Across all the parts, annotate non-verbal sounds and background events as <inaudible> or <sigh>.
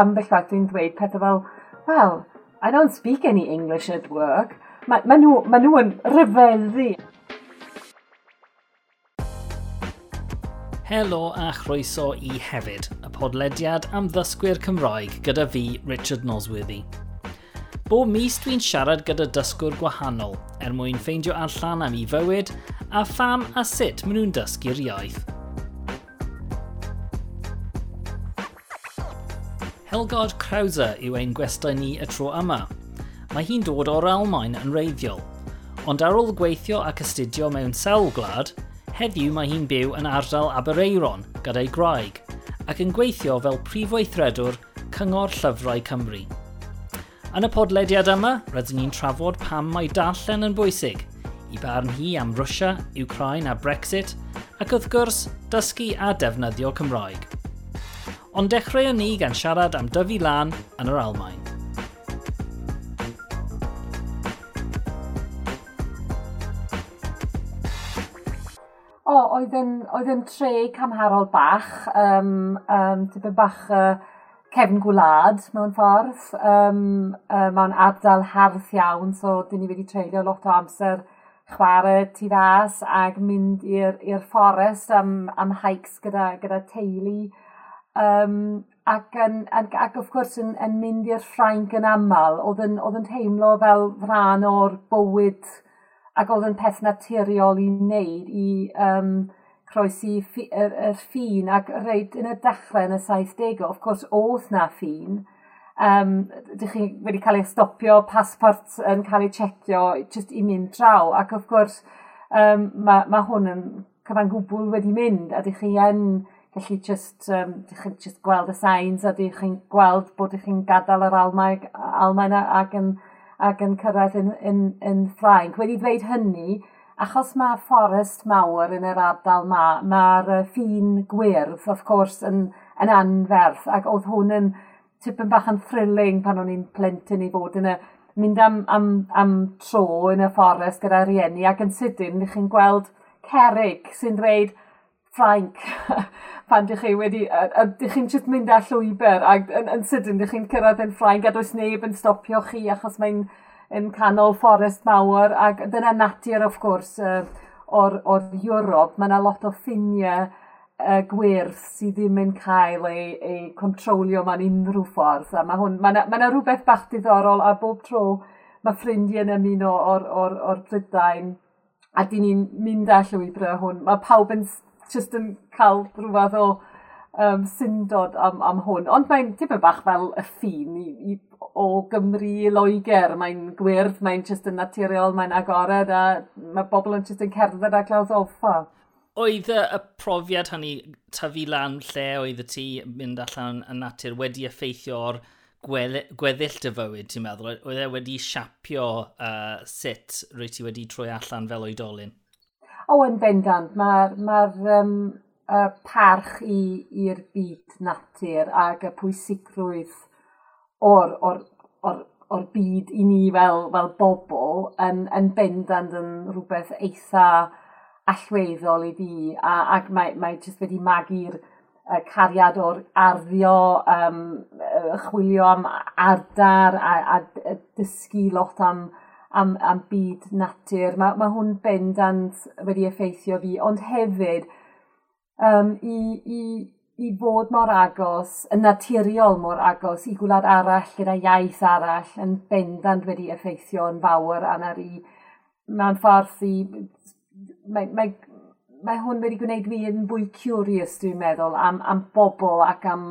ambell bellach dwi'n dweud pethau fel, well, I don't speak any English at work. Mae ma nhw, ma nhw yn ryfeddu. Helo a chroeso i hefyd, y podlediad am ddysgwyr Cymraeg gyda fi, Richard Nosworthy. Bob mis dwi'n siarad gyda dysgwr gwahanol er mwyn ffeindio allan am ei fywyd a pham a sut maen nhw'n dysgu'r iaith – Elgard Krauser yw ein gwestai ni y tro yma. Mae hi'n dod o'r Almain yn reiddiol, ond ar ôl gweithio ac astudio mewn sawl gwlad, heddiw mae hi'n byw yn ardal Abereiron gyda'i graig, ac yn gweithio fel prif weithredwr Cyngor Llyfrau Cymru. Yn y podlediad yma, rydyn ni'n trafod pam mae darllen yn bwysig, i barn hi am Rwysia, Ukraine a Brexit, ac wrth gwrs, dysgu a defnyddio Cymraeg ond dechreuon ni gan siarad am dyfu lan yn yr Almain. O, oh, oedd yn, oedd yn tre camharol bach, um, um, tipyn bach uh, cefn gwlad mewn ffordd, um, uh, Mae'n ardal harth iawn, so dyn ni wedi treulio lot o amser chwarae tu fas ac mynd i'r fforest am, am hikes gyda, gyda teulu Um, ac, yn, ac, ac wrth gwrs yn, yn mynd i'r Ffrainc yn aml, oedd yn, oedd yn teimlo fel rhan o'r bywyd ac oedd yn peth naturiol i wneud i um, croesi yr, yr ffin ac reid yn y dechrau yn y 70au, of course oedd na ffin, um, dych chi wedi cael ei stopio, pasport yn cael ei checio just i mynd draw. Ac wrth gwrs, um, mae ma hwn yn cyfan gwbl wedi mynd a dych chi yn gallu just, um, chi just gweld y signs a ydych chi'n gweld bod chi'n gadael yr Almaen, Almaen ac, yn, ac yn cyrraedd yn, yn, yn Ffrainc. Wedi dweud hynny, achos mae fforest mawr yn yr ardal ma, mae'r ffin gwyrdd, of course, yn, yn anferth. Ac oedd hwn yn tipyn bach yn thrilling pan o'n i'n plentyn i fod yn y mynd am, am, am tro yn y fforest gyda rieni ac yn sydyn chi'n gweld cerig sy'n dweud Ffrainc <laughs> pan ydych chi wedi, ydych chi'n just mynd â llwybr ac yn, yn sydyn ydych chi'n cyrraedd yn Ffrainc a does neb yn stopio chi achos mae'n yn canol fforest mawr ac dyna natur of gwrs uh, o'r, or Ewrop. Mae yna lot o ffiniau uh, gwyrth sydd ddim yn cael ei, ei controlio mewn unrhyw ffordd. A mae hwn, mae yna, mae yna rhywbeth bach diddorol a bob tro mae ffrindiau yn ymuno o'r, or, or Brydain a dyn ni'n mynd â llwybrau hwn. Mae pawb yn just yn cael rhywbeth o um, syndod am, am hwn. Ond mae'n tipyn bach fel y ffin i, i, o Gymru i Loegr. Mae'n gwyrdd, mae'n just yn naturiol, mae'n agored a mae bobl yn just yn cerdded a clawdd offa. Oedd y, y profiad hynny tyfu lan lle oedd y ti mynd allan yn natur wedi effeithio o'r gweddill dy fywyd, ti'n meddwl? Oedd e wedi siapio uh, sut rwy ti wedi troi allan fel oedolyn? O, yn bendant. Mae'r ma, r, ma r, um, uh, parch i'r byd natur ac y pwysigrwydd o'r, or, or, o'r byd i ni fel, fel bobl yn, yn bendant yn rhywbeth eitha allweddol i fi a, ac mae, mae jyst wedi magu'r uh, cariad o'r arddio, um, chwilio am ardar a, a, a dysgu lot am, am, am byd natur. Mae, mae hwn bendant wedi effeithio fi, ond hefyd um, i, i, i fod mor agos, yn naturiol mor agos, i gwlad arall gyda iaith arall yn bendant wedi effeithio yn fawr a na i mewn ffordd i... Mae, mae, mae hwn wedi gwneud fi yn fwy curious, dwi'n meddwl, am, am bobl ac am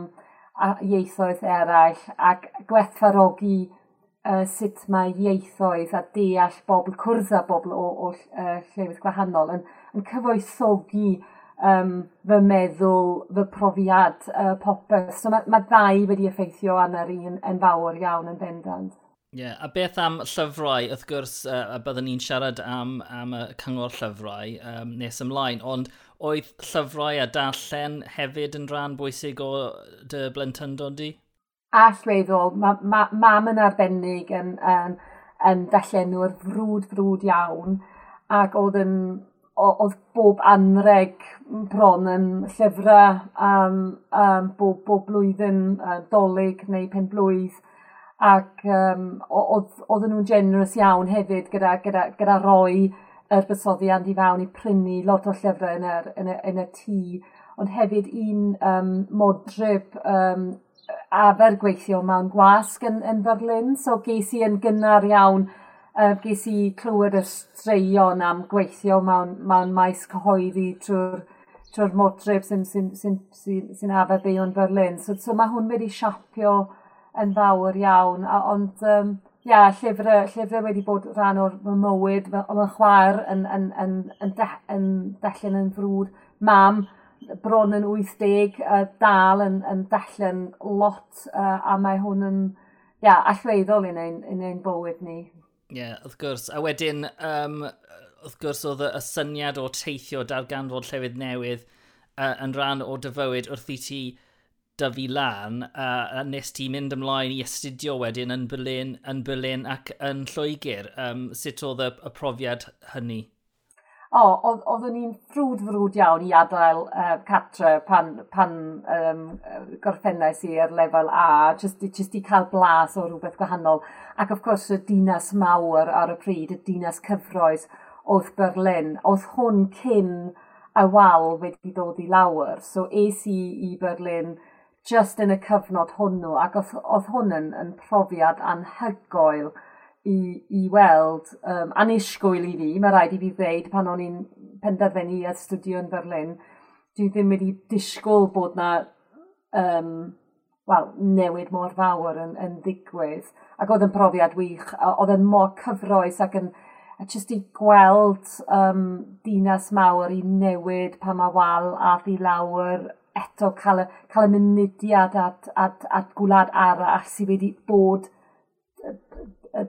a ieithoedd eraill ac gwerthfarogi uh, sut mae ieithoedd a deall bobl, cwrdd â bobl o, o uh, llefydd gwahanol yn, yn cyfoethogi um, fy meddwl, fy profiad uh, popeth. So mae, mae ddau wedi effeithio yn yr un yn fawr iawn yn bendant. Ie, yeah, a beth am llyfrau, wrth gwrs, uh, a byddwn ni'n siarad am, am y cyngor llyfrau um, nes ymlaen, ond oedd llyfrau a darllen hefyd yn rhan bwysig o dy blentyndod di? Allweddol, ma, ma, mam yn arbennig yn, yn, yn, nhw'r frwd frwd iawn, ac oedd yn oedd bob anreg bron yn llyfrau um, um, bob, bob blwyddyn uh, dolyg neu pen blwydd ac um, oedden nhw'n generous iawn hefyd gyda, gyda, gyda roi yr bysoddiant i fewn i prynu lot o llyfrau yn, yr, yn, y, yn y tŷ. Ond hefyd un um, modryb um, afer gweithio mewn gwasg yn, yn Berlin so ges i yn gynnar iawn uh, ges i clywed y straeon am gweithio mewn, mewn maes cyhoeddi trwy'r trwy'r motref sy'n sy, sy, sy, sy afer beion Berlin. So, so mae hwn wedi siapio yn fawr iawn, a, ond um, ia, llyfrau, llyfrau wedi bod rhan o'r mywyd, ond y chwaer yn, yn, yn, yn, de, yn dellyn yn frwd. Mam, bron yn 80, uh, dal yn, yn dellyn lot, uh, a mae hwn yn ia, allweddol yn ein, yn ein bywyd ni. Ie, yeah, wrth gwrs. A wedyn, um, wrth gwrs, oedd y syniad o teithio darganfod llefydd newydd uh, yn rhan o dyfywyd wrth i ti dyfu lan, uh, a nes ti mynd ymlaen i astudio wedyn yn Berlin, yn Berlin ac yn Lloegr. Um, sut oedd y, y profiad hynny? O, oh, oeddwn ni'n ffrwd frwd iawn i adael uh, catre pan, pan um, gorffennais i ar lefel A, jyst, jyst i cael blas o rhywbeth gwahanol. Ac of course, y dinas mawr ar y pryd, y dinas cyfroes, oedd Berlin. Oedd hwn cyn y wal wedi dod i lawr. So es i i Berlin just yn y cyfnod hwnnw ac oedd, oedd hwn yn, yn profiad anhygoel i, i weld, um, anisgwyl i fi, mae rhaid i fi ddweud pan o'n i'n penderfynu i astudio yn Berlin, dwi ddim wedi disgwyl bod na um, well, newid mor fawr yn, yn ddigwydd. Ac oedd yn profiad wych, oedd yn mor cyfroes ac yn jyst i gweld um, dinas mawr i newid pa mae wal a ddi lawr eto cael cael y mynydiad at, at, at gwlad arall sydd wedi bod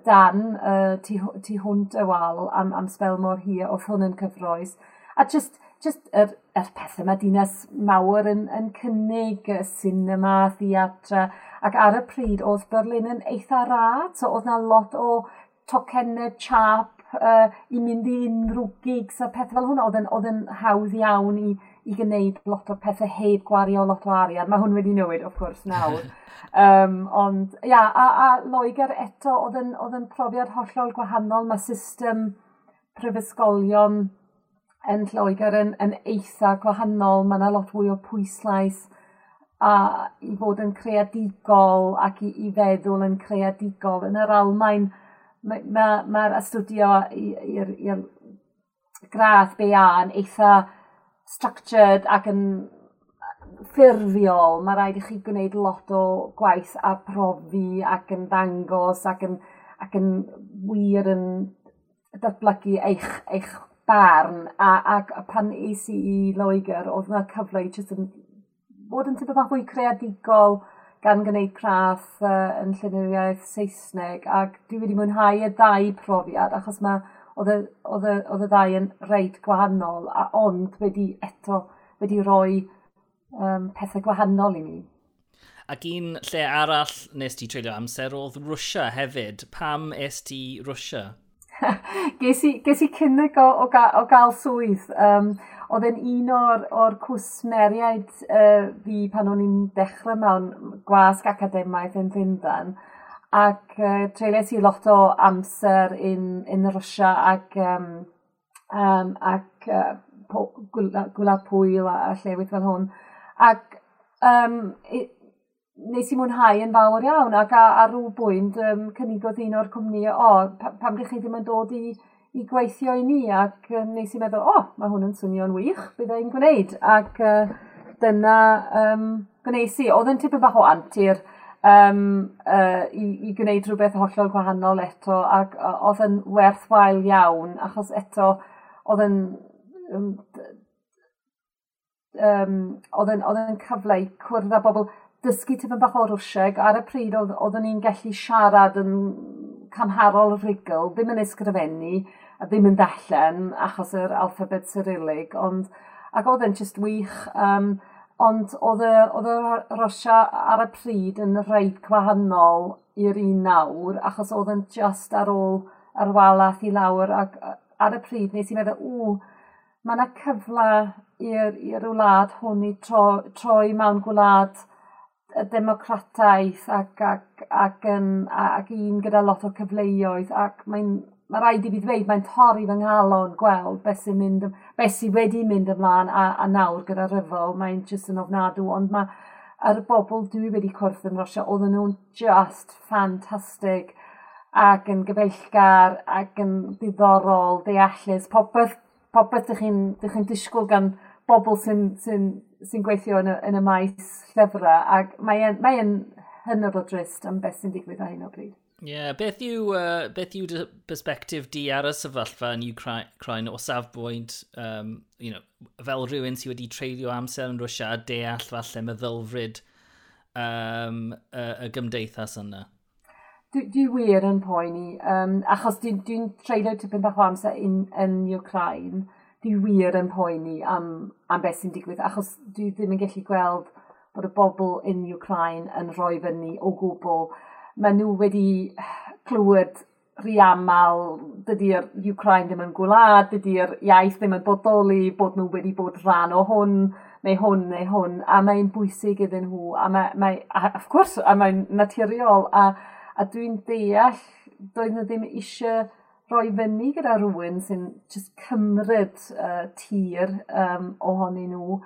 dan uh, tu, tu hwnt y wal am, am sbel mor hir, oedd hwn yn cyfroes. A just just yr, yr pethau mae dinas mawr yn, yn cynnig y cinema, theatra, ac ar y pryd oedd Berlin yn eitha rad, so oedd na lot o tocennau chap uh, i mynd i unrhyw gigs a pethau fel hwnna, oedd yn, oedd yn hawdd iawn i, i gwneud lot o pethau heb gwario lot o arian. Mae hwn wedi newid, of gwrs, nawr. <laughs> um, ond, ia, a, a Loegr eto, oedd yn, oedd yn profiad hollol gwahanol. Mae system prifysgolion yn Lloegr yn, yn eitha gwahanol. Mae yna lot fwy o pwyslais a i fod yn creadigol ac i, i feddwl yn creadigol. Yn yr Almain, mae'r ma, ma, ma astudio i'r gradd BA yn eitha structured ac yn ffurfiol. Mae rhaid i chi gwneud lot o gwaith a profi ac yn ddangos ac yn, ac yn wir yn datblygu eich, eich barn a, ac pan es i i Loegr oedd yna cyfle i jyst yn bod yn tipyn fwy creadigol gan gwneud craff uh, yn llenyddiaeth Saesneg ac dwi wedi mwynhau y ddau profiad achos mae oedd y ddau yn reit gwahanol a ond wedi eto wedi rhoi um, pethau gwahanol i mi. Ac un lle arall nes ti treulio amser oedd Rwysia hefyd. Pam est ti Rwysia? <laughs> ges, i, ges i cynnig o, o, ga, o gael swydd. Um, oedd e'n un o'r, or cwsmeriaid uh, fi pan o'n i'n dechrau mewn gwasg academaidd yn Llundain ac uh, treulais i lot o amser in, in Russia ac, um, um, ac uh, gwlad pwyl a, a llewydd fel hwn ac um, nes i mwynhau yn fawr iawn ac ar rhyw bwynt um, cynigodd un o'r cwmni o oh, pam ddech chi ddim yn dod i, i gweithio i ni ac um, nes i meddwl o oh, mae hwn yn swnio'n wych byddai i'n gwneud. Ac uh, dyna um, gwneud i. Oedd yn tipyn bach o antur um, uh, i, i gwneud rhywbeth hollol gwahanol eto ac uh, oedd yn werthwael iawn achos eto oedd yn um, um, oedd yn, oedd yn cyfle i cwrdd â bobl dysgu tipyn bach o Rwsieg ar y pryd oedd, oeddwn ni'n gallu siarad yn camharol rigol, ddim yn ysgrifennu a ddim yn dallen achos yr alphabet Cyrilig, ond ac oedd e'n just wych, um, ond oedd y, oedd y Rwysia ar y pryd yn rhaid gwahanol i'r un nawr, achos oedd e'n just ar ôl yr walaeth i lawr, ac ar y pryd nes i meddwl, ww, mae yna cyfle i'r wlad hwn i tro, troi mewn gwlad y democrataeth ac, ac, ac, yn, ac un gyda lot o cyfleoedd ac mae'n Mae rhaid i fi ddweud, mae'n torri fy nghalon gweld beth sy'n mynd, beth sy wedi mynd ymlaen a, a nawr gyda ryfel, mae'n jyst yn ofnadw, ond mae yr bobl dwi wedi cwrdd yn Russia, oedden nhw'n just ffantastig ac yn gyfeillgar ac yn ddiddorol, deallus, popeth, popeth ydych chi'n chi disgwyl gan bobl sy'n sy sy gweithio yn y, yn y maes llyfrau ac mae'n mae hynod o drist am beth sy'n digwydd ar hyn o bryd. Ie, yeah, beth yw, uh, beth yw dy bersbectif di ar y sefyllfa yn Ukraine o safbwynt, um, you know, fel rhywun sydd wedi treulio amser yn Rwysia, deall falle meddylfryd um, y, y gymdeithas yna? Dwi, dwi wir yn poeni, um, achos dwi'n dwi, treulio tipyn bach o amser in, yn Ukraine, dwi wir yn poeni am, am beth sy'n digwydd, achos dwi ddim yn gallu gweld bod y bobl yn Ukraine yn rhoi fyny o gwbl. Maen nhw wedi clywed rhy aml, dydy'r Ukraine ddim yn gwlad, dydy'r iaith ddim yn bodoli, bod nhw wedi bod rhan o hwn, neu hwn, neu hwn, a mae'n bwysig iddyn nhw, a mae, mae a, of course, a mae'n naturiol, a, a dwi'n deall, doedd nhw ddim eisiau rhoi fyny gyda rhywun sy'n just cymryd uh, tir um, ohonyn nhw.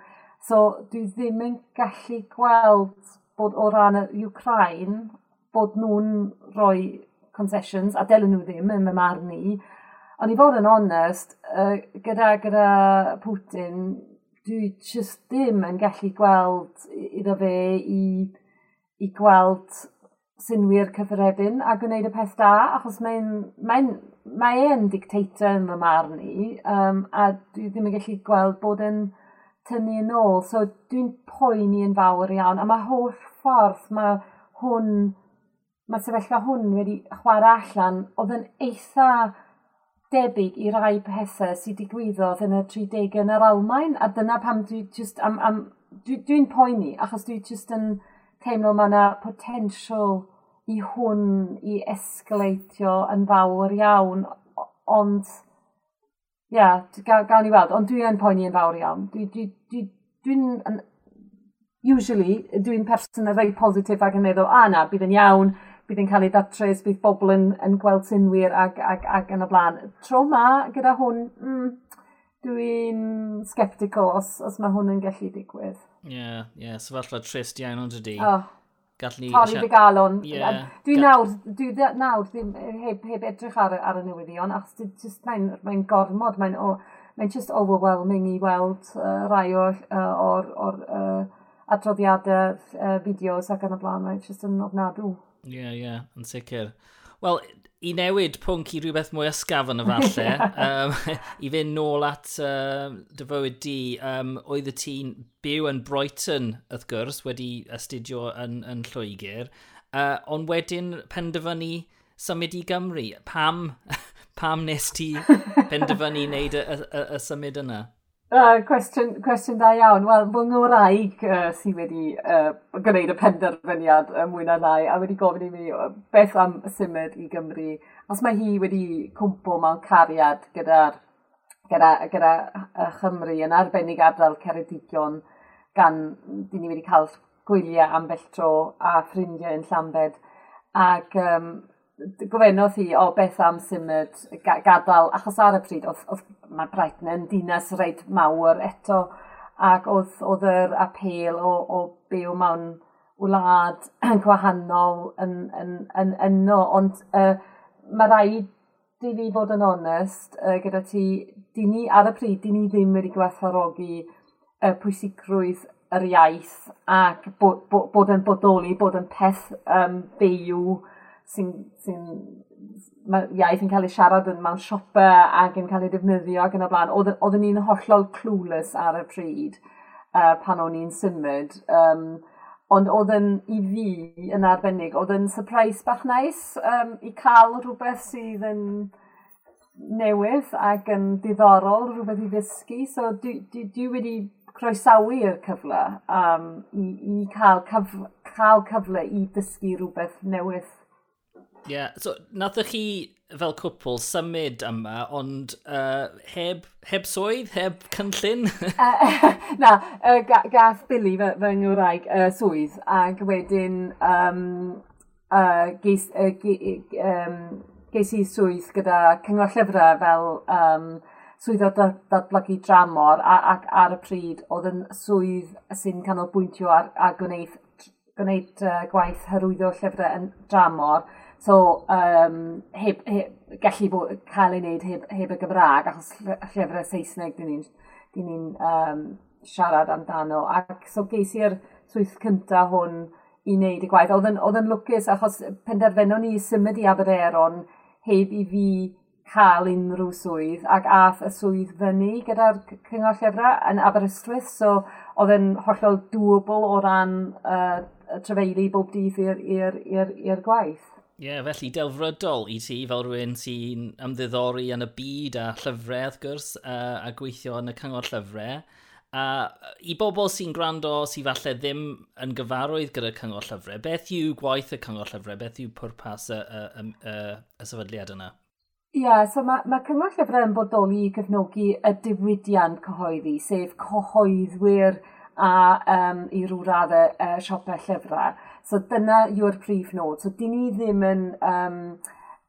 So dwi ddim yn gallu gweld bod o ran y Ukraine, bod nhw'n rhoi concessions, a dylen nhw ddim yn fy marn i. Ond i fod yn onest, uh, gyda, gyda Putin, dwi just ddim yn gallu gweld iddo fe i, i gweld synwyr cyffredin a gwneud y peth da, achos mae'n mae mae e'n dictator yn fy marn i, um, a dwi ddim yn gallu gweld bod yn tynnu yn ôl. So dwi'n poeni yn fawr iawn, a mae holl ffordd mae hwn, mae sefyllfa hwn wedi chwarae allan, oedd yn eitha debyg i rai pethau sydd digwyddodd yn y 30 yn yr Almain, a dyna pam dwi just am, am dwi'n dwi, dwi poeni, achos dwi just yn teimlo mae yna potensial i hwn i esgleitio yn fawr iawn, ond ia, yeah, gawn, gawn ni weld, ond dwi yn poeni yn fawr iawn. Dwi'n dwi, dwi, dwi, dwi usually, dwi'n person a ddau positif ac yn meddwl, a na, bydd yn iawn, bydd yn cael ei datrys, bydd bobl yn, yn gweld synwyr ac, ac, ac yn y blaen. Tro ma, gyda hwn, mm, dwi'n sceptical os, os mae hwn yn gallu digwydd. Ie, yeah, ie, yeah, sefyllfa trist iawn ond ydy. Oh gallu ni... Torri dy galon. Yeah, dwi nawr, dwi nawr ddim, heb, heb edrych ar, ar y newyddion, achos mae'n mae gormod, mae'n oh, mae just overwhelming i weld uh, rai o'r uh, o'r, or, uh, adroddiadau, uh, fideos ac yn y blaen, mae'n just yn ofnadw. Ie, yeah, ie, yeah, yn sicr. Wel, i newid pwnc i rhywbeth mwy ysgafn falle, um, <laughs> i fynd nôl at uh, dy fywyd di, um, oedd y ti'n byw yn Brighton, wrth gwrs, wedi astudio yn, yn Lloegr, uh, ond wedyn penderfynu symud i Gymru. Pam, <laughs> pam nes ti <laughs> penderfynu wneud y, y, y, y symud yna? Uh, cwestiwn, cwestiwn da iawn. Wel, fy ngwraig uh, sydd wedi uh, gwneud y penderfyniad uh, mwy na lai a wedi gofyn i mi beth am symud i Gymru. Os mae hi wedi cwmpo mewn cariad gyda'r gyda, gyda Chymru yn arbennig ardal Ceredigion gan dyn ni wedi cael gwyliau am tro a ffrindiau yn Llambed. Ac um, gofennodd hi o beth am symud gadael, achos ar y pryd oedd, oedd mae Brighton yn dinas reit mawr eto, ac oedd, oedd yr apel o, o byw mewn wlad <clears throat> gwahanol yn, yn, yn, yn yno, ond uh, mae rhaid i fi fod yn onest uh, gyda ti, di ni ar y pryd, di ni ddim wedi gwerthfawrogi uh, pwysigrwydd yr iaith ac bod, bod, bod yn bodoli, bod yn peth um, byw, sy'n sy mae iaith yn cael ei siarad yn mewn siopa ac yn cael ei defnyddio ac yn y blaen. Oedden ni'n hollol clueless ar y pryd uh, pan o'n i'n symud. Um, ond oedd yn i fi yn arbennig, oedd yn surprise bach neis um, i cael rhywbeth sydd yn newydd ac yn diddorol, rhywbeth i ddysgu. So dwi, dwi, dwi wedi croesawu'r cyfle um, i, i cael, cyf, cael cyfle i ddysgu rhywbeth newydd Yeah. so nathoch chi fel cwpl symud yma, ond uh, heb, heb swydd, heb cynllun? <laughs> uh, <laughs> na, uh, gath Billy fy, fy ngwraig uh, swydd, ac wedyn um, uh, geis, uh, ge, um, geis i swydd gyda cyngor llyfrau fel um, swydd o datblygu dramor, ac ar y pryd oedd yn swydd sy'n canolbwyntio ar, ar gwneud, gwneud uh, gwaith hyrwyddo llyfrau yn dramor, So, um, heb, heb, gallu bod, cael ei wneud heb, heb y Gymraeg, achos llyfrau Saesneg dyn ni'n ni, ni um, siarad amdano. Ac so geis i'r swydd cyntaf hwn i wneud y gwaith. Oedd yn lwcus achos penderfynon ni symud i Aberderon heb i fi cael unrhyw swydd ac ath y swydd fyny gyda'r cyngor llyfrau yn Aberystwyth. So oedd yn hollol dwbl o ran uh, trefeili bob dydd i'r gwaith. Ie, yeah, felly delfrydol i ti fel rhywun sy'n ymddiddori yn y byd a llyfrau, wrth gwrs, uh, a gweithio yn y cyngor llyfrau. A i bobl sy'n gwrando sy'n falle ddim yn gyfarwydd gyda cyngor llyfrau, beth yw gwaith y cyngor llyfrau? Beth yw pwrpas y, y, y, y, y sefydliad yna? Ie, yeah, so mae, mae cyngor llyfrau yn bodoli i gefnogi y diwydiant cyhoeddi, sef cyhoeddwyr a um, i rŵ raddau uh, siopau llyfrau So dyna yw'r prif nod. So dyn ni ddim yn um,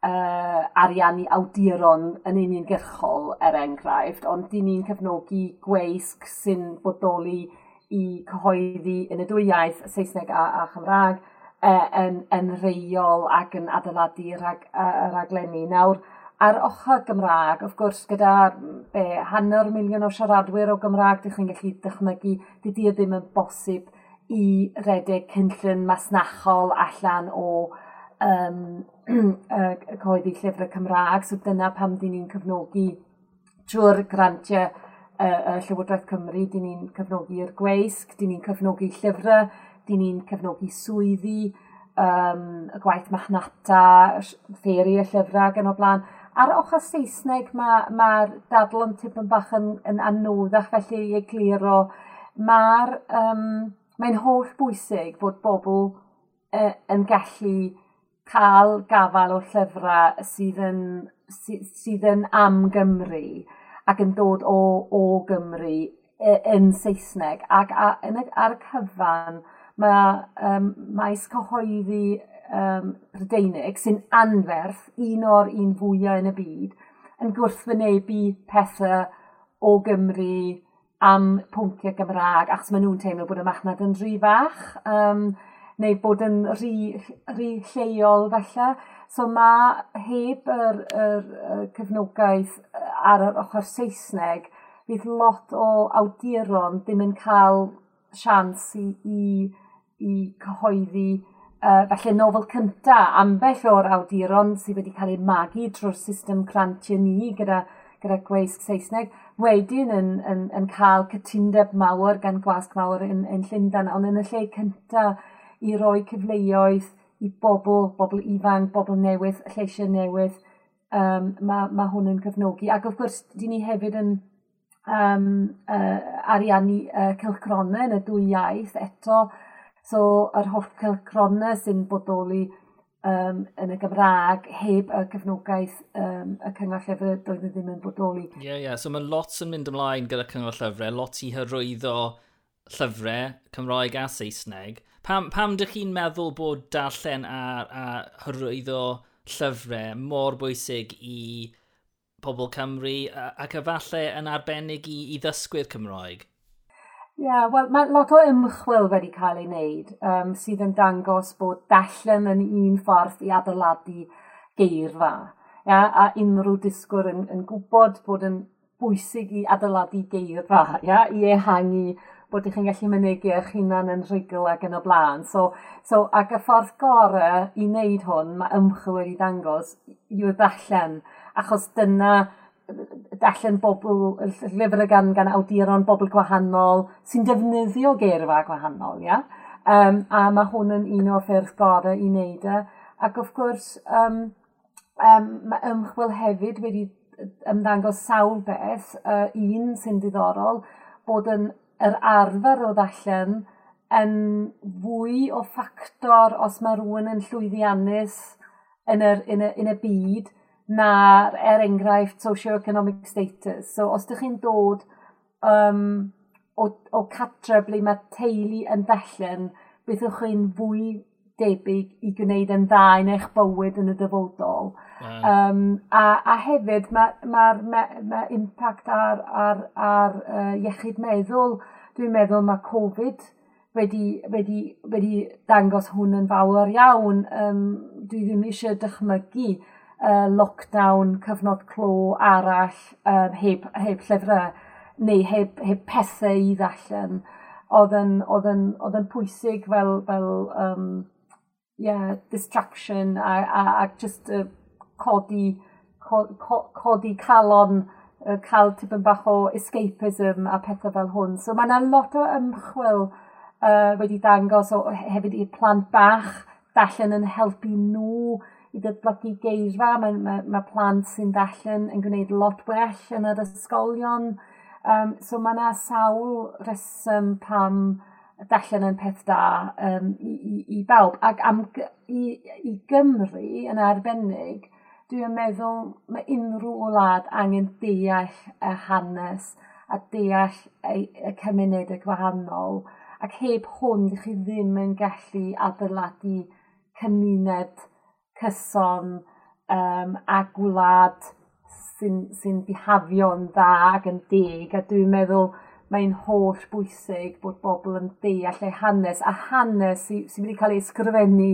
uh, ariannu awduron yn uniongyrchol er enghraifft, ond dyn ni'n cefnogi gweisg sy'n bodoli i cyhoeddi yn y dwy iaith, Saesneg a, a Chymraeg, uh, yn, yn reol ac yn adeiladu rhag, uh, raglenni. Nawr, ar ochr Gymraeg, wrth gwrs, gyda be, hanner miliwn o siaradwyr o Gymraeg, dych chi'n gallu dychmygu, dydy y e ddim yn bosib i redeg cynllun masnachol allan o um, <clears throat> y coeddi llyfrau Cymraeg. So dyna pam dyn ni'n cyfnogi trwy'r grantiau y Llywodraeth Cymru, dyn ni'n cyfnogi'r gweisg, dyn ni'n cyfnogi llyfrau, dyn ni'n cyfnogi swyddi, um, y gwaith machnata, fferi y llyfrau ac yn o blaen. Ar ochr Saesneg mae'r ma, ma dadl yn tipyn bach yn, yn anoddach felly i egluro. Mae'r um, mae'n holl bwysig bod bobl uh, yn gallu cael gafal o llyfrau sydd yn, sy, sydd yn am Gymru ac yn dod o, o Gymru yn Saesneg. Ac a, yn, ar y cyfan, mae um, maes cyhoeddi um, Brydeinig sy'n anferth, un o'r un fwyaf yn y byd, yn gwrthwynebu pethau o Gymru am pwnciau Gymraeg achos maen nhw'n teimlo bod y machnad yn rhy fach um, neu bod yn rhy, rhy lleol falle. So mae heb yr, yr, yr cefnogaeth ar yr ochr Saesneg, bydd lot o awduron ddim yn cael sians i, i, i cyhoeddi uh, falle nofel cynta ambell o'r awduron sydd wedi cael eu magu drwy'r system grantio ni gyda gyda gweisg Saesneg, wedyn yn, yn, yn cael cytundeb mawr gan gwasg mawr yn, yn Llundain, ond yn y lle cyntaf i roi cyfleoedd i bobl, bobl ifanc, bobl newydd, lleisiau newydd, um, mae ma hwn yn cyfnogi. Ac wrth gwrs, di ni hefyd yn um, uh, ariannu uh, cylchronau yn y dwy iaith eto, so yr holl cylchronau sy'n bodoli um, yn y Gymraeg heb y cefnogaeth um, y cyngor llyfrau doedd nhw ddim yn bodoli. Ie, yeah, ie. Yeah. So mae lot yn mynd ymlaen gyda cyngor llyfrau, lot i hyrwyddo llyfrau Cymraeg a Saesneg. Pam, pam dych chi'n meddwl bod darllen a, a hyrwyddo llyfrau mor bwysig i pobl Cymru ac efallai yn arbennig i, i ddysgwyr Cymraeg? Ie, yeah, wel mae lot o ymchwil wedi cael ei wneud um, sydd yn dangos bod dallen yn un ffordd i adeiladu geirfa. Ia, a unrhyw disgwyr yn, yn gwybod bod yn bwysig i adeiladu geirfa, ia, i ehangu bod chi'n gallu mynegu eich hunan yn rhugl ac yn y blaen. So, so, ac y ffordd gorau i wneud hwn, mae ymchwil wedi dangos, yw'r ddallen, achos dyna darllen bobl, llyfr gan, gan awduron bobl gwahanol sy'n defnyddio geirfa gwahanol, ia? Um, a mae hwn yn un o'r ffyrdd gorau i wneud e. Ac wrth gwrs, um, um, mae ymchwil hefyd wedi ymddangos sawl beth, uh, un sy'n diddorol, bod yn yr arfer o ddallen yn fwy o ffactor os mae rhywun yn llwyddiannus yn, y, yn, y, yn y byd – na'r er enghraifft socio-economic status. So os ydych chi'n dod um, o, o catre ble mae teulu yn bellyn, byddwch chi'n fwy debyg i gwneud yn dda yn eich bywyd yn y dyfodol. Mm. Um, a, a hefyd mae'r ma, ma, ma impact ar, ar, ar uh, iechyd meddwl, dwi'n meddwl mae Covid wedi, wedi, wedi dangos hwn yn fawr iawn. Um, dwi ddim eisiau dychmygu uh, lockdown, cyfnod clo arall, um, heb, heb llyfrau, neu heb, heb pethau i ddallan, oedd yn, oedd yn, oedd yn pwysig fel, fel um, yeah, distraction a, a, a just uh, codi, co, co, codi calon, uh, cael tipyn bach o escapism a pethau fel hwn. So mae yna lot o ymchwil uh, wedi dangos o, hefyd i'r plant bach, dallen yn helpu nhw i ddatblygu geirfa. Mae, mae, mae plant sy'n dallen yn gwneud lot well yn yr ysgolion. Um, so mae yna sawl reswm pam dallen yn peth da um, i, i, i bawb. Ac am, i, i Gymru yn arbennig, dwi'n meddwl mae unrhyw wlad angen deall y hanes a deall y, y cymuned y gwahanol ac heb hwn ddych chi ddim yn gallu adeiladu cymuned cyson um, a gwlad sy'n sy bihafio'n dda ac yn deg a dwi'n meddwl mae'n holl bwysig bod bobl yn deall eu hanes a hanes sy'n sy wedi cael ei ysgrifennu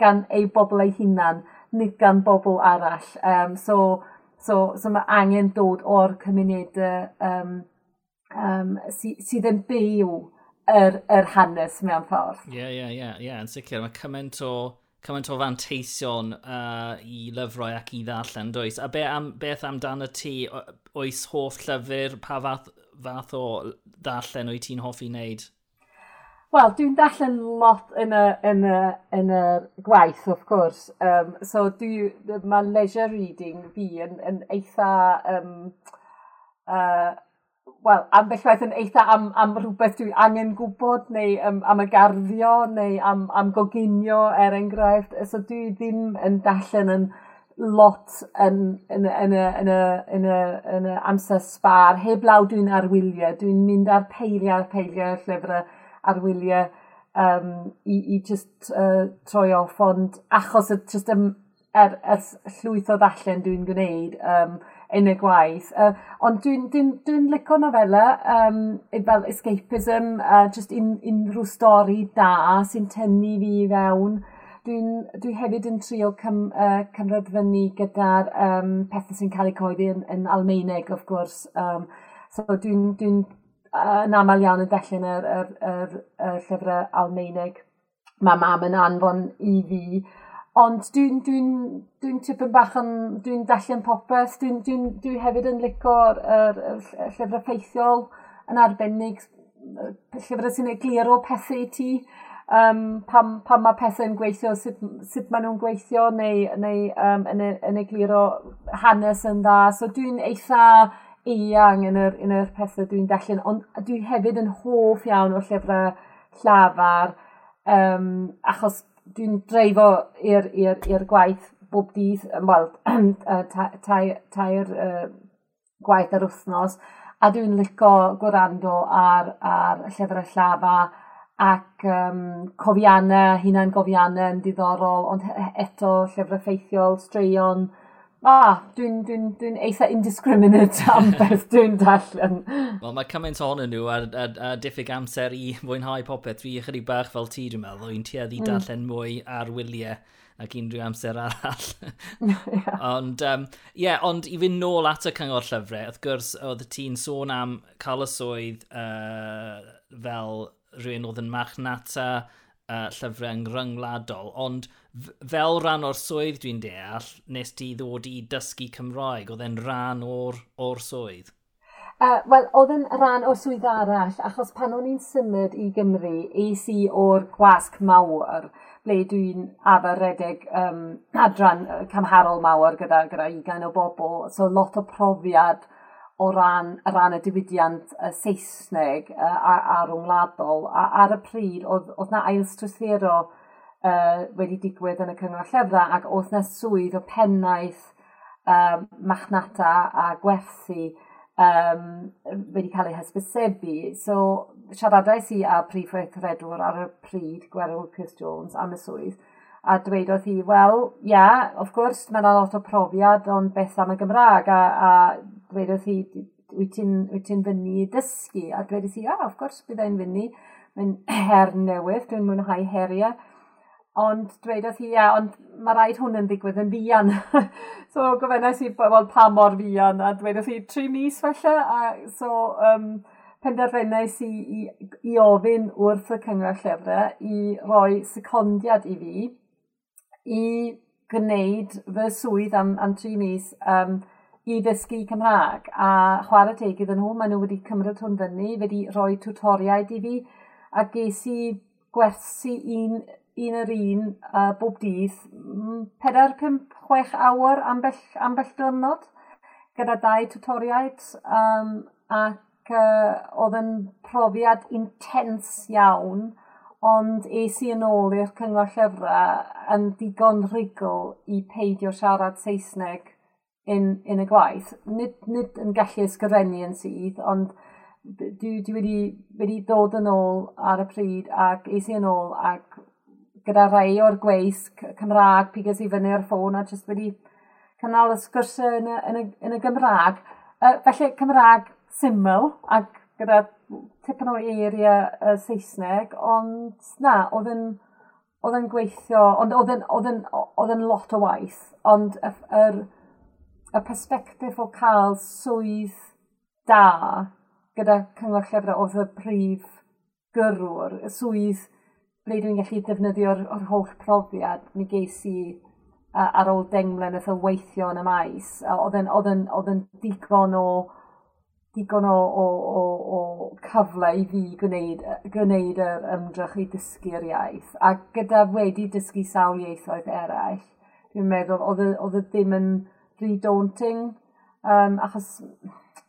gan ei bobl ei hunan nid gan bobl arall. Um, so, so, so mae angen dod o'r cymunedau um, um, sydd yn byw yr, yr hanes mewn ffordd. Ie, ie, ie, ie, yn sicr. Mae cymaint o cymaint o fanteision uh, i lyfrau ac i ddarllen, does? A be am, beth amdano ti? Oes hoff llyfr, pa fath, fath o ddarllen o'i ti'n hoffi wneud? Wel, dwi'n darllen lot yn y, yn y, yn y gwaith, of course. Um, so, mae leisure reading fi yn, yn eitha... Um, uh, wel, ambell waith yn eitha am, am rhywbeth dwi angen gwybod, neu um, am y garddio, neu am, am goginio, er enghraifft. So dwi ddim yn dallen yn lot yn, yn, yn, y, yn, y, yn, y, yn y amser sbar. Heb law dwi'n arwyliau, Dwi'n mynd ar peiliau, peiliau llyfrau arwyliau um, i, i just uh, troi off. Ond achos y, just, um, er, er llwyth o ddallen dwi'n gwneud, um, yn y gwaith. Uh, ond dwi'n dwi, dwi, dwi licio nofela um, fel escapism, uh, just un, unrhyw stori da sy'n tynnu fi i fewn. Dwi'n dwi hefyd yn trio cym, uh, cymrydfynu gyda'r um, pethau sy'n cael eu coeddi yn, yn Almeineg, of gwrs. Um, so dwi'n dwi yn aml iawn yn dellun yr, yr, yr, yr llyfrau Almeineg. Mae mam yn anfon i fi Ond dwi'n dwi dwi, dwi tipyn bach yn, dwi'n dallen popeth, dwi'n dwi, dwi, hefyd yn licor yr, yr, llyfrau ffeithiol yn arbennig, llyfrau sy'n egluro pethau i ti, um, pam, pam mae pethau'n gweithio, sut, sut maen nhw'n gweithio, neu, neu um, yn, yn egluro hanes yn dda. So dwi'n eitha eang yn yr, yn yr pethau dwi'n dallen, ond dwi hefyd yn hoff iawn o llyfrau llafar, um, achos dwi'n dreifo i'r gwaith bob dydd, wel, <clears throat> tair uh, gwaith ar wythnos, a dwi'n licio gwrando ar, ar llyfrau llafa ac um, cofiannau, hunain gofiannau yn diddorol, ond eto llyfrau ffeithiol, straeon, Ah, dwi'n dwi dwi, eitha indiscriminate <laughs> am beth dwi'n darllen. Wel, mae cymaint ohonyn nhw a, a, a diffyg amser i fwynhau popeth. Fi ychydig bach fel ti, dwi'n meddwl. Dwi'n tueddu mm. darllen mwy ar wyliau ac unrhyw amser arall. <laughs> yeah. Ond, um, yeah, ond i fynd nôl at y cyngor llyfrau, wrth gwrs, oedd y ti'n sôn am cael y swydd uh, fel rhywun oedd yn machnata uh, llyfrau yn ryngwladol, ond fel rhan o'r swydd dwi'n deall, nes ti ddod i dysgu Cymraeg? Oedd e'n rhan o'r, or swydd? Uh, Wel, oedd yn rhan o'r swydd arall, achos pan o'n i'n symud i Gymru, es i o'r gwasg mawr, ble dwi'n redeg um, adran camharol mawr gyda, gyda ugain o bobl, so lot o profiad o ran, ran y diwydiant y Saesneg uh, ar, ar a ar y pryd oedd, oedd na ail strwythero uh, wedi digwydd yn y cyngor llyfrau ac oedd yna swydd o pennaeth um, machnata a gwerthu um, wedi cael eu hysbysebu. So siaradais i a prif weithredwr ar y pryd, Gwerwyl Chris Jones, am y swydd a dweud hi, wel, ia, yeah, of gwrs, mae'n lot o profiad ond beth am y Gymraeg a, a dweud hi, wyt ti'n ti fyny dysgu? A dweud hi, ia, ah, of gwrs, byddai'n fyny. Mae'n <laughs> her newydd, dwi'n mwynhau heriau. Ond dwedodd hi, ia, ond mae rhaid hwn yn ddigwydd yn fian. <laughs> so gofynnais i, wel, pa mor fian, a dwedodd hi tri mis felly. a so um, penderfynais i, i, i ofyn wrth y cyngor llyfrau i roi secondiad i fi i gwneud fy swydd am, am tri mis um, i ddysgu Cymraeg. A chwarae teg iddyn nhw, maen nhw wedi cymryd hwn fyny, wedi rhoi tutoriaid i fi, a ges i gwersi un un yr un uh, bob dydd, 4-5-6 awr ambell, ambell diwrnod gyda dau tutoriaid um, ac uh, oedd yn profiad intens iawn ond es i yn ôl i'r cyngor llyfrau yn digon rhugl i peidio siarad Saesneg yn, yn y gwaith. Nid, nid yn gallu ysgrifennu yn sydd, ond dwi, dwi wedi, wedi dod yn ôl ar y pryd ac es i yn ôl ac gyda rhai o'r gweisg Cymraeg pigas i fyny ar ffôn a jyst wedi cynnal y sgwrsiau yn y, yn y, yn y Gymraeg. Uh, felly Cymraeg syml ac gyda tipyn o eiriau uh, Saesneg, ond na, oedd yn, oedd yn gweithio, ond oedd yn, oedd yn, oedd yn lot o waith, ond y, yr, y perspektif o cael swydd da gyda cyngor llyfrau oedd y prif gyrwr, y swydd ble dwi'n gallu defnyddio'r holl profiad mi geis i uh, ar ôl denglen wrth o weithio yn y maes. Oedd yn digon o digon o, o, o, o cyfle i fi gwneud, gwneud yr ymdrech i dysgu'r iaith. A gyda wedi dysgu sawl ieithoedd eraill, dwi'n meddwl oedd y ddim yn rhy daunting, um, achos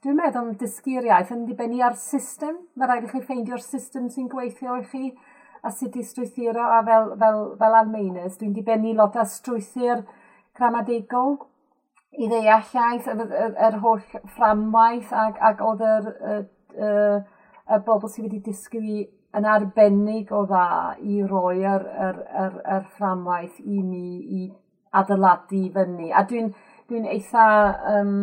dwi'n meddwl dysgu'r iaith yn dibynnu ar system. Mae rhaid i chi ffeindio'r system sy'n gweithio i chi a sut i strwythuro a fel, fel, fel Almeinus, dwi'n dibennu lot o strwythyr gramadegol i ddeall iaith, yr, yr, yr holl fframwaith ac, ac oedd yr, y, y, y bobl sydd wedi dysgu yn arbennig o dda i roi yr, yr, yr, yr fframwaith i ni i adeiladu fyny. A dwi'n dwi eitha um,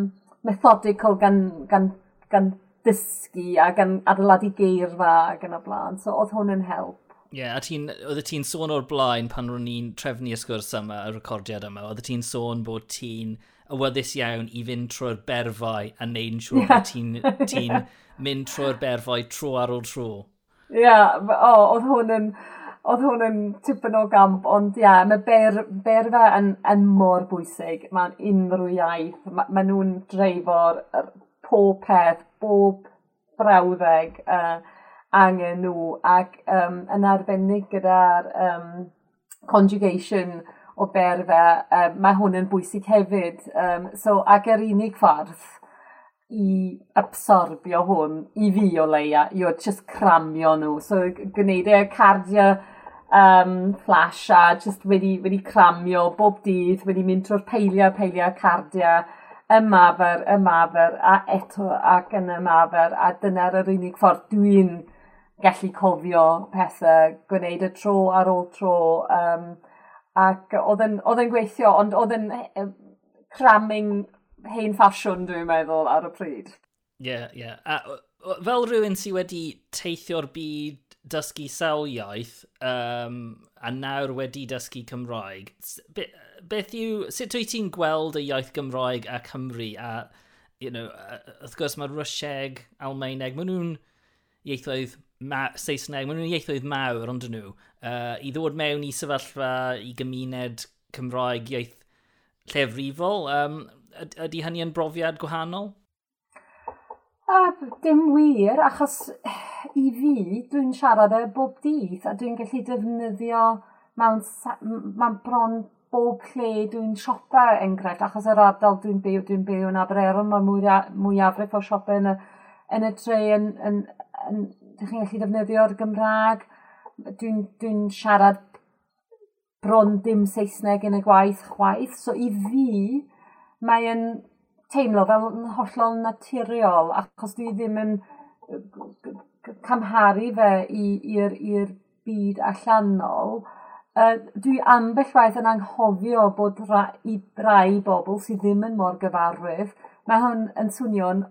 methodical gan, gan, gan dysgu a gan adeiladu geirfa ac yn y blaen. So oedd hwn yn help. Ie, yeah, a ti'n, oedd ti'n sôn o'r blaen pan ro'n ni'n trefnu y sgwrs yma, y recordiad yma, oedd ti'n sôn bod ti'n awyddus iawn i fynd trwy'r berfau a neud siŵr yeah. ti'n ti <laughs> mynd trwy'r berfau tro ar ôl tro. Ie, yeah, oh, oedd hwn yn, oedd hwn yn tipyn o gamp, ond ie, yeah, mae ber, berfau yn, yn mor bwysig. Mae'n unrhyw iaith, mae, mae nhw'n dreifo'r pob peth, bob brawddeg. Uh, angen nhw ac um, yn arbennig gyda'r um, conjugation o berfe, um, mae hwn yn bwysig hefyd. Um, so, ac yr unig ffordd i absorbio hwn i fi o leia, i o just cramio nhw. So, gwneud e cardia um, flash a just wedi, wedi cramio bob dydd, wedi mynd trwy'r peilia, peilia cardia, ymafer, ymafer a eto ac yn ymafer a dyna'r yr unig ffordd dwi'n gallu cofio pethau, gwneud y tro ar ôl tro. Um, ac oedd yn gweithio, ond oedd yn cramming hen ffasiwn, dwi'n meddwl, ar y pryd. Ie, yeah, ie. Yeah. A fel rhywun sydd wedi teithio'r byd dysgu sawl iaith um, a nawr wedi dysgu Cymraeg, Be, beth yw, sut wyt ti'n gweld y iaith Gymraeg a Cymru a, you know, wrth gwrs mae Rwsieg, Almaeneg, maen nhw'n ieithoedd ma Saesneg, maen nhw'n ieithoedd mawr ond nhw, uh, i ddod mewn i sefyllfa i gymuned Cymraeg iaith llefrifol. Um, ydy hynny yn brofiad gwahanol? A dim wir, achos i fi, dwi'n siarad e bob dydd a dwi'n gallu defnyddio mewn, mewn bron bob lle dwi'n siopa enghraifft, achos yr ardal dwi'n byw, dwi'n byw yn Aberaeron, mae mwyafrif o siopa yn y, yn y tre yn, yn, yn, dych chi'n gallu defnyddio'r Gymraeg. Dwi'n dwi siarad bron dim Saesneg yn y gwaith chwaith. So i fi, mae'n teimlo fel yn hollol naturiol achos dwi ddim yn camharu fe i'r byd allanol. Uh, dwi ambell waith yn anghofio bod ra, i rai bobl sydd ddim yn mor gyfarwydd, mae hwn yn swnio'n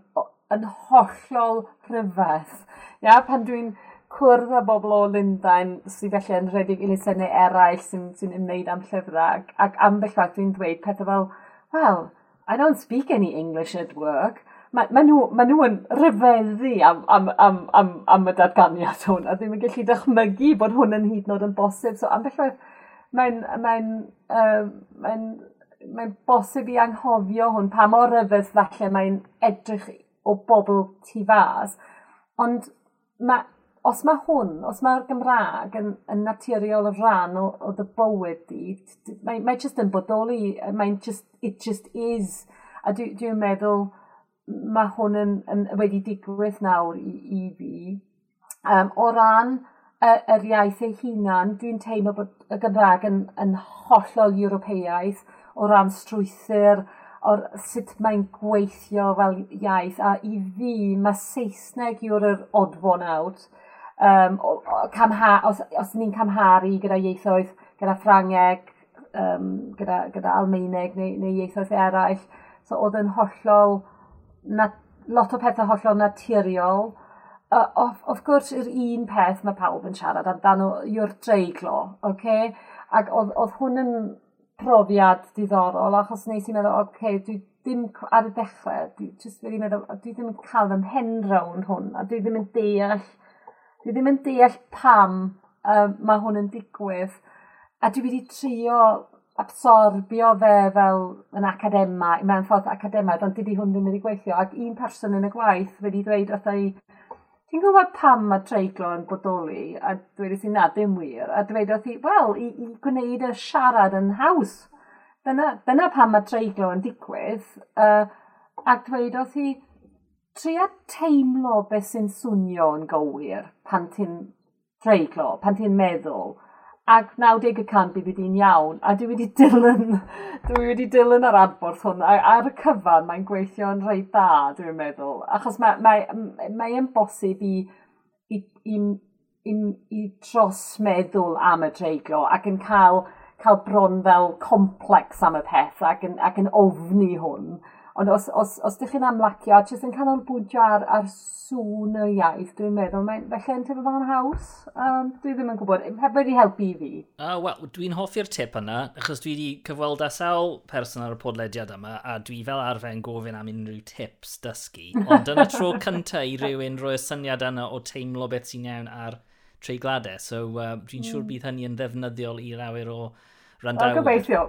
yn hollol rhyfedd. Ia, pan dwi'n cwrdd â bobl o Lundain sydd felly yn rhedeg elusennau eraill sy'n sy ymwneud am llyfrau ac, ac ambell waith dwi'n dweud pethau fel, well, I don't speak any English at work. Mae ma nhw, ma nhw yn rhyfeddu am, am, am, am, am y dadganiad hwn a ddim yn gallu dychmygu bod hwn yn hyd yn oed yn bosib. So ambell waith mae'n mae uh, mae mae bosib i anghofio hwn pa mor rhyfedd falle mae'n edrych o bobl tu fas. Ond ma, os mae hwn, os mae'r Gymraeg yn, yn naturiol y rhan o, o dy bywyd di, mae, mae just yn bodoli, mae'n just, it just is. A dwi'n dwi meddwl mae hwn yn, yn wedi digwydd nawr i, i fi. Um, o ran uh, yr iaith ei hunan, dwi'n teimlo bod y Gymraeg yn, yn hollol Ewropeaidd o ran strwythyr, o'r sut mae'n gweithio fel iaith. A i fi, mae Saesneg yw'r odfon awd. Um, camha, os, os ni'n camharu gyda ieithoedd, gyda Ffrangeg, um, gyda, gyda Almeineg neu, neu ieithoedd eraill. So oedd yn hollol, na, lot o pethau hollol naturiol. Uh, of, of gwrs, yr un peth mae pawb yn siarad amdano yw'r dreiglo, oce? Okay? Ac oedd, oedd hwn yn profiad diddorol achos wnes i meddwl, oce, okay, dwi ddim ar y dechrau, dwi jyst wedi meddwl, dwi ddim yn cael fy mhen rawn hwn, a dwi ddim yn deall, dwi ddim yn deall pam um, mae hwn yn digwydd. A dwi wedi trio absorbio fe fel yn academa, mewn ffordd academaidd, ond dydy hwn ddim wedi gweithio. Ac un person yn y gwaith wedi dweud wrth ei ti'n gwybod pam mae treiglo yn bodoli? A dweud i na, ddim wir. A dweud i, wel, i, i gwneud y siarad yn haws. Dyna, dyna pam mae treiglo yn digwydd. Uh, a dweud i, tria teimlo beth sy'n swnio yn gywir pan ti'n treiglo, pan ti'n meddwl. Ac 90% bydd wedi'n iawn, a dwi wedi dilyn, dwi wedi dilyn yr adborth hwn, a ar y cyfan mae'n gweithio yn rhaid da, dwi'n meddwl. Achos mae, mae, mae yn bosib i, i, i, i, i dros meddwl am y treiglo ac yn cael, cael bron fel complex am y peth ac yn, ac yn ofni hwn. Ond os, os, os ydych chi'n amlacio, jyst yn canolbwyntio ar, ar sŵn y iaith, dwi'n meddwl, mae'n felly yn teimlo fan haws. Um, dwi ddim yn gwybod, heb wedi helpu i fi. Uh, Wel, dwi'n hoffi'r tip yna, achos dwi wedi cyfweld â sawl person ar y podlediad yma, a dwi fel arfer yn gofyn am unrhyw tips dysgu. <laughs> Ond dyna tro cyntaf i rywun roi syniad yna o teimlo beth sy'n iawn ar treigladau. So, uh, dwi'n mm. siŵr hmm. bydd hynny yn ddefnyddiol i lawer o randawr. O, <laughs> gobeithio.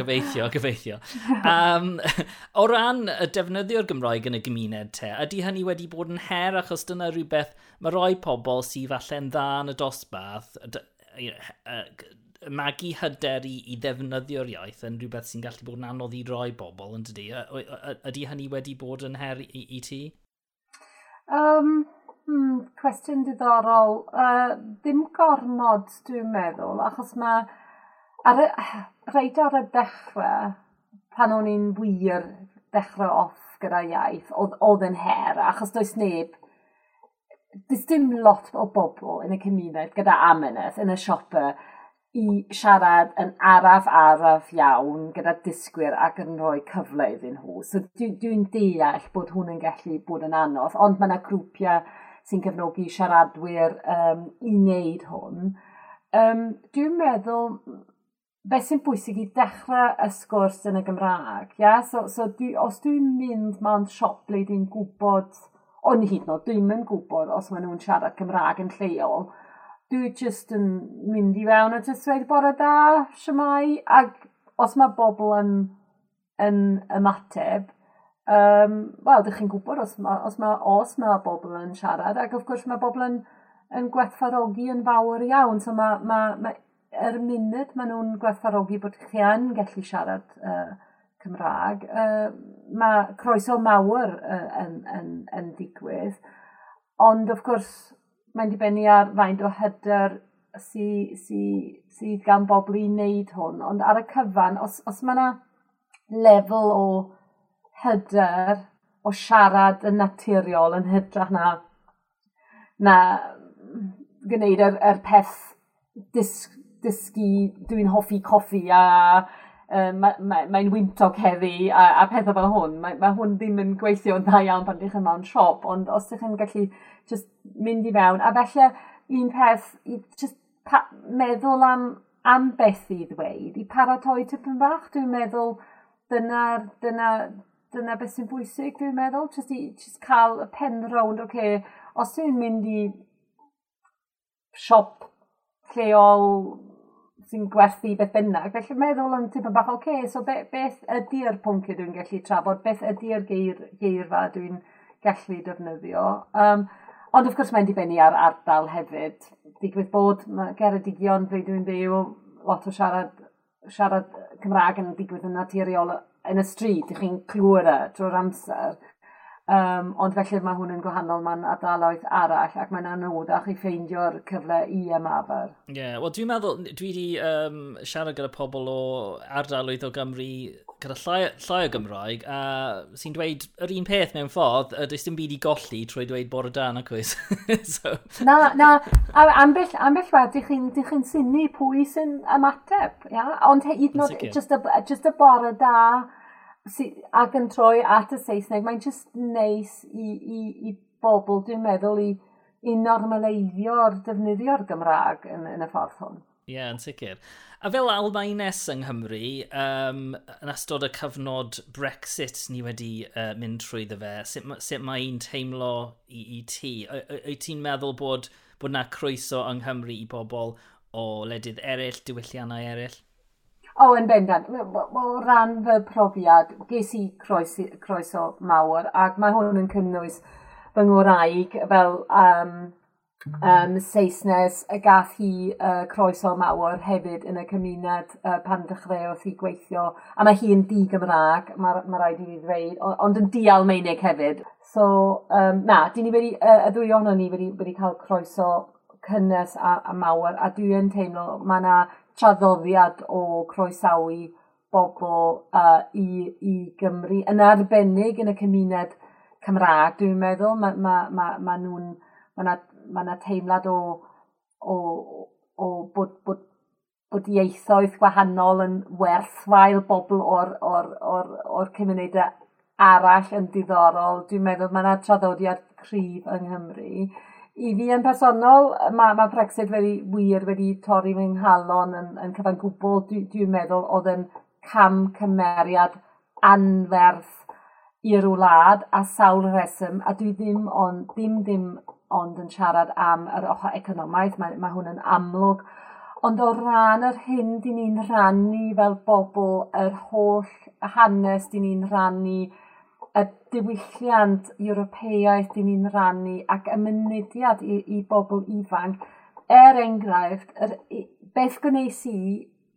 gobeithio, gobeithio. Um, o ran y defnyddio'r Gymraeg yn y gymuned te, ydy hynny wedi bod yn her achos dyna rhywbeth mae rhoi pobl sydd falle'n dda yn y dosbarth, magu hyder i, i ddefnyddio'r iaith yn rhywbeth sy'n gallu bod yn anodd i roi bobl, yn dydy? Ydy hynny wedi bod yn her i, i ti? Um, hmm, cwestiwn diddorol. Uh, ddim gormod, dwi'n meddwl, achos mae ar y, <sighs> rhaid ar y dechrau, pan o'n i'n wir dechrau off gyda iaith, oedd oedd yn her, achos does neb, does dim lot o bobl yn y cymuned gyda ameneth yn y siopa i siarad yn araf araf iawn gyda disgwyr ac yn rhoi cyfle iddyn nhw. So dwi'n dwi deall bod hwn yn gallu bod yn anodd, ond mae yna grwpiau sy'n cefnogi siaradwyr um, i wneud hwn. Um, dwi'n meddwl beth sy'n bwysig i dechrau y sgwrs yn y Gymraeg. Yeah? So, so dwi, os dwi'n mynd mewn siop ble dwi'n gwybod, o'n hyd yn oed, dwi'n mynd gwybod os maen nhw'n siarad Cymraeg yn lleol, dwi jyst yn mynd i fewn a jyst dweud bore da, siamai, ac os mae bobl yn, yn ymateb, um, wel, dych chi'n gwybod os mae, os mae, os mae bobl yn siarad, ac of gwrs mae bobl yn, yn gwerthfarogi yn fawr iawn, so mae, mae, mae er munud maen nhw'n gwerthfarogi bod chi yn gallu siarad uh, Cymraeg, uh, mae croeso mawr uh, yn, yn, yn digwydd. Ond wrth gwrs, mae'n dibynnu ar faint o hyder sydd sy, sy gan bobl i wneud hwn. Ond ar y cyfan, os, os mae yna lefel o hyder o siarad yn naturiol yn hydrach na, na gwneud yr, yr peth disg dysgu, dwi'n hoffi coffi a um, mae'n ma, ma wyntog heddi a, a pethau fel hwn. Mae, ma hwn ddim yn gweithio dda iawn pan ydych yn mewn siop, ond os ydych chi'n gallu just mynd i fewn. A felly un peth, just pa, meddwl am, am beth i ddweud, i paratoi tipyn bach, dwi'n meddwl dyna, dyna, dyna beth sy'n bwysig, dwi'n meddwl, just, i, just cael y pen rownd, oce, okay, os dwi'n mynd i siop lleol sy'n gwerthu beth bynnag. Felly meddwl yn tipyn bach, oce, okay, so be, beth ydy'r pwnciau dwi'n gallu trafod, beth ydy'r geir, geirfa dwi'n gallu defnyddio. Um, ond wrth gwrs mae'n dibynnu ar ardal hefyd. Digwydd bod Geredigion, fe dwi'n byw, lot o siarad, siarad Cymraeg yn digwydd yn naturiol yn y stryd, ych chi'n clywed e drwy'r amser. Um, ond felly mae hwn yn gwahanol mae'n ardaloedd arall ac mae'n anoddach i ffeindio'r cyfle i ymarfer. Ie, yeah, wel dwi'n meddwl, dwi wedi um, siarad gyda pobl o ardaloedd o Gymru gyda llai, llai o Gymraeg a sy'n dweud yr un peth mewn ffordd, a does dim byd i golli trwy dweud bore dan ac oes. so... Na, na, a, ambell, ambell wed, dych chi'n chi, syni pwy sy'n ymateb, ia? ond hyd yn oed just y, just y bore da, ac yn troi at y Saesneg, mae'n just neis i, i, i bobl, dwi'n meddwl, i, i normaleiddio defnyddio'r Gymraeg yn, yn y ffordd hwn. Ie, yeah, yn sicr. A fel Almaenes yng Nghymru, um, yn ystod y cyfnod Brexit ni wedi uh, mynd trwy dde fe, sut, sut mae un teimlo i, i ti? Wyt ti'n meddwl bod, bod na croeso yng Nghymru i bobl o ledydd eraill, diwylliannau eraill? O, yn bendant. O ran fy profiad, ges i croes, croeso mawr, ac mae hwn yn cynnwys fy ngwraig fel um, um, Saesnes, y gath hi uh, croeso mawr hefyd yn y cymuned uh, pan dechreuodd hi gweithio. A mae hi yn di Gymraeg, mae ma rhaid i fi ddweud, ond yn di Almeinig hefyd. So, um, na, di ni wedi, uh, y ddwy ohono ni wedi, wedi cael croeso cynnes a, a mawr, a dwi yn teimlo mae yna traddoddiad o croesawu bobl uh, i, i Gymru, yn arbennig yn y cymuned Cymraeg, dwi'n meddwl. Mae ma, ma, ma nhw'n... Mae yna ma, ma teimlad o, o, o bod, bod, bod ieithoedd gwahanol yn werthwael bobl o'r, or, or, or cymunedau arall yn diddorol. Dwi'n meddwl mae yna traddodiad cryf yng Nghymru i fi yn personol, mae ma Brexit wedi wir wedi torri fy nghalon yn, yn cyfan gwbl. Dwi'n dwi, meddwl oedd yn cam cymeriad anferth i'r wlad a sawl reswm, a dwi ddim ond, ddim ddim ond yn siarad am yr ochr economaidd, mae, mae hwn yn amlwg. Ond o ran yr hyn dyn ni'n rannu fel bobl, yr holl hanes dyn ni'n rannu, y diwylliant Ewropeaidd dyn ni'n rannu ac y mynydiad i, i bobl ifanc. Er enghraifft, yr, beth gwneis i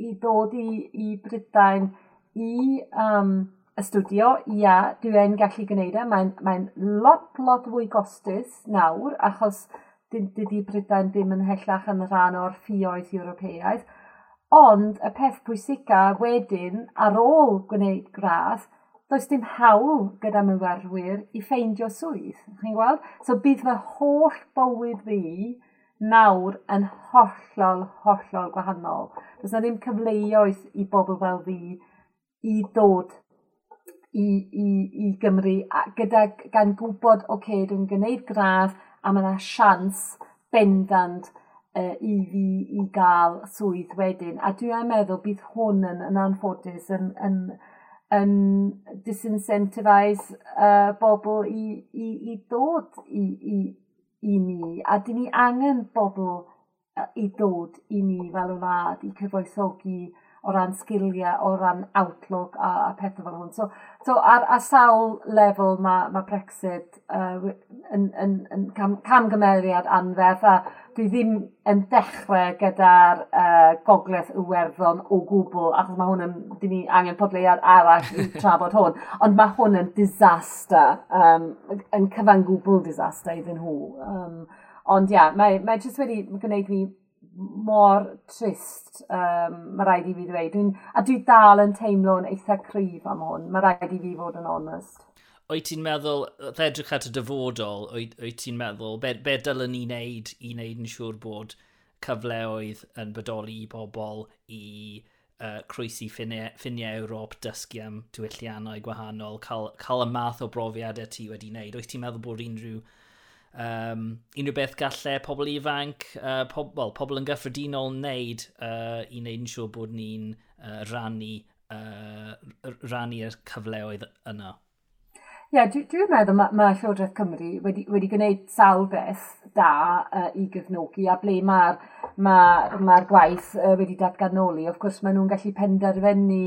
i ddod i, i Brydain i um, astudio, ia, dwi yn gallu gwneud e. Mae'n mae lot, lot fwy gostus nawr, achos dydy Brydain ddim yn hellach yn rhan o'r ffioedd Ewropeaidd. Ond y peth pwysica wedyn, ar ôl gwneud gradd, does dim hawl gyda myfyrwyr i ffeindio swydd. Chi'n gweld? So bydd fy holl bywyd fi nawr yn hollol, hollol gwahanol. Does na ddim cyfleoedd i bobl fel fi i dod i, i, i Gymru a gyda, gan gwybod, oce, okay, dwi'n gwneud gradd a mae yna sians bendant uh, i fi i gael swydd wedyn. A dwi'n meddwl bydd hwn yn, yn anffodus yn, yn, yn disincentifize uh, bobl i, i, i ddod i, i, i ni. A dyn ni angen bobl i ddod i ni fel y wlad, i cyfoethogi o ran sgiliau, o ran outlook a, a pethau fel hwn. So, So ar, ar sawl lefel mae ma Brexit uh, yn, yn, yn cam, camgymeriad anferth a dwi ddim yn dechrau gyda'r uh, gogledd Iwerddon o gwbl achos mae hwn yn, dyn ni angen podleiad arall i <laughs> trafod hwn ond mae hwn yn disaster um, yn cyfan gwbl disaster iddyn nhw um, ond ia, yeah, mae, mae jyst wedi gwneud fi mor trist, um, mae rhaid i fi ddweud. Dwi'n, a dwi dal yn teimlo'n eitha cryf am hwn, mae rhaid i fi fod yn onest. Wyt ti'n meddwl, edrych at y dyfodol, wyt ti'n meddwl, be, be dylen ni wneud i wneud yn siŵr bod cyfleoedd yn bodoli i bobl i uh, croesi ffiniau, ffiniau Ewrop, dysgu am diwylliannau gwahanol, cael, cael y math o brofiadau ti wedi wneud. Wyt ti'n meddwl bod unrhyw um, unrhyw beth gallai pobl ifanc, uh, pob, well, pobl yn gyffredinol wneud uh, i wneud yn siŵr bod ni'n uh, rannu, uh, rannu'r cyfleoedd yna. Ie, yeah, dwi'n dwi meddwl mae ma Llywodraeth Cymru wedi, wedi gwneud sawl beth da uh, i gyfnogi a ble mae'r ma, ma gwaith uh, wedi datganoli. Of gwrs, maen nhw'n gallu penderfynu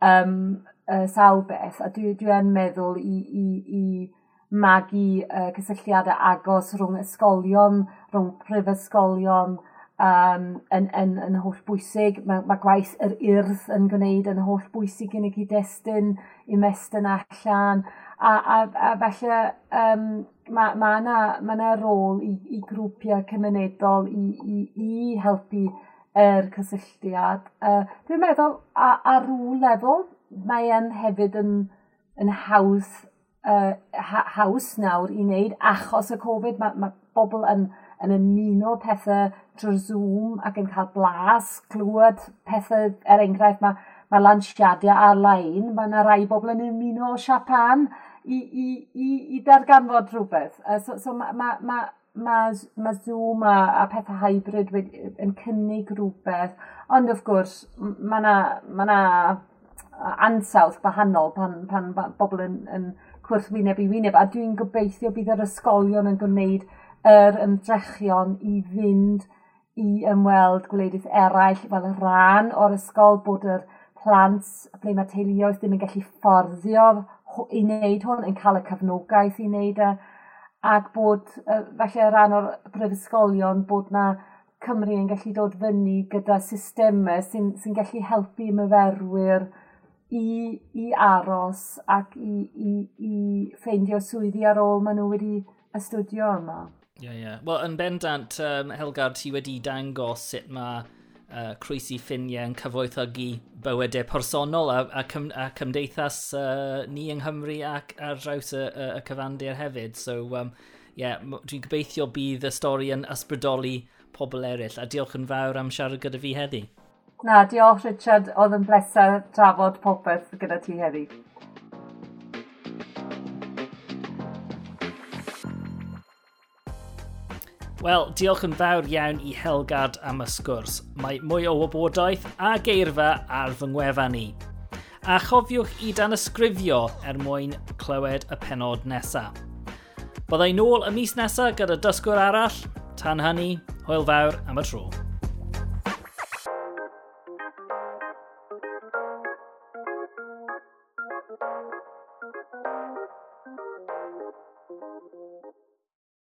um, uh, sawl beth a dwi'n dwi meddwl i, i, i magu uh, cysylltiadau agos rhwng ysgolion, rhwng prifysgolion, um, yn, yn, yn holl bwysig. Mae, mae gwaith yr urdd yn gwneud yn holl bwysig yn y cyd-destun, i mestyn allan. A, a, a felly um, mae yna ma na, ma na rôl i, i grwpiau cymunedol i, i, i helpu yr cysylltiad. Uh, dwi'n meddwl ar rŵ lefel, mae yn hefyd yn, yn hawdd uh, haws nawr i wneud achos y Covid. Mae ma bobl yn, yn ymuno pethau trwy'r Zoom ac yn cael blas, clywed pethau, er enghraifft, mae ma lansiadau ar-lein, mae yna rai bobl yn ymuno o Siapan i, i, i, i darganfod rhywbeth. Uh, so, so mae ma, ma, ma, ma Zoom a, a pethau hybrid yn cynnig rhywbeth, ond wrth gwrs mae yna ma ansawdd gwahanol pan, pan, pan bobl yn, yn gwrthwyneb i wyneb, a dwi'n gobeithio bydd yr ysgolion yn gwneud yr ymdrechion i fynd i ymweld gwleidydd eraill fel y rhan o'r ysgol bod yr plant ble mae teuluoedd ddim yn gallu fforddio i wneud hwn yn cael y cefnogaeth i wneud e ac bod felly rhan o'r brifysgolion bod na Cymru yn gallu dod fyny gyda systemau sy'n sy gallu helpu myferwyr i, i aros ac i, i, i ffeindio swyddi ar ôl maen nhw wedi astudio yma. Ie, yeah, ie. Yeah. Wel, yn bendant, um, Helgar, ti wedi dangos sut mae uh, croesi ffiniau yn cyfoethygu bywydau personol a, a, cym, a cymdeithas uh, ni yng Nghymru ac ar draws y, y, y cyfandir hefyd. So, um, yeah, dwi'n gobeithio bydd y stori yn ysbrydoli pobl eraill. A diolch yn fawr am siarad gyda fi heddi. Na, diolch Richard, oedd yn bleser trafod popeth gyda ti heddi. Wel, diolch yn fawr iawn i Helgad am y sgwrs. Mae mwy o wybodaeth a geirfa ar fy ngwefan ni. A chofiwch i dan ysgrifio er mwyn clywed y penod nesaf. Byddai nôl y mis nesaf gyda dysgwr arall. Tan hynny, hwyl fawr am y tro.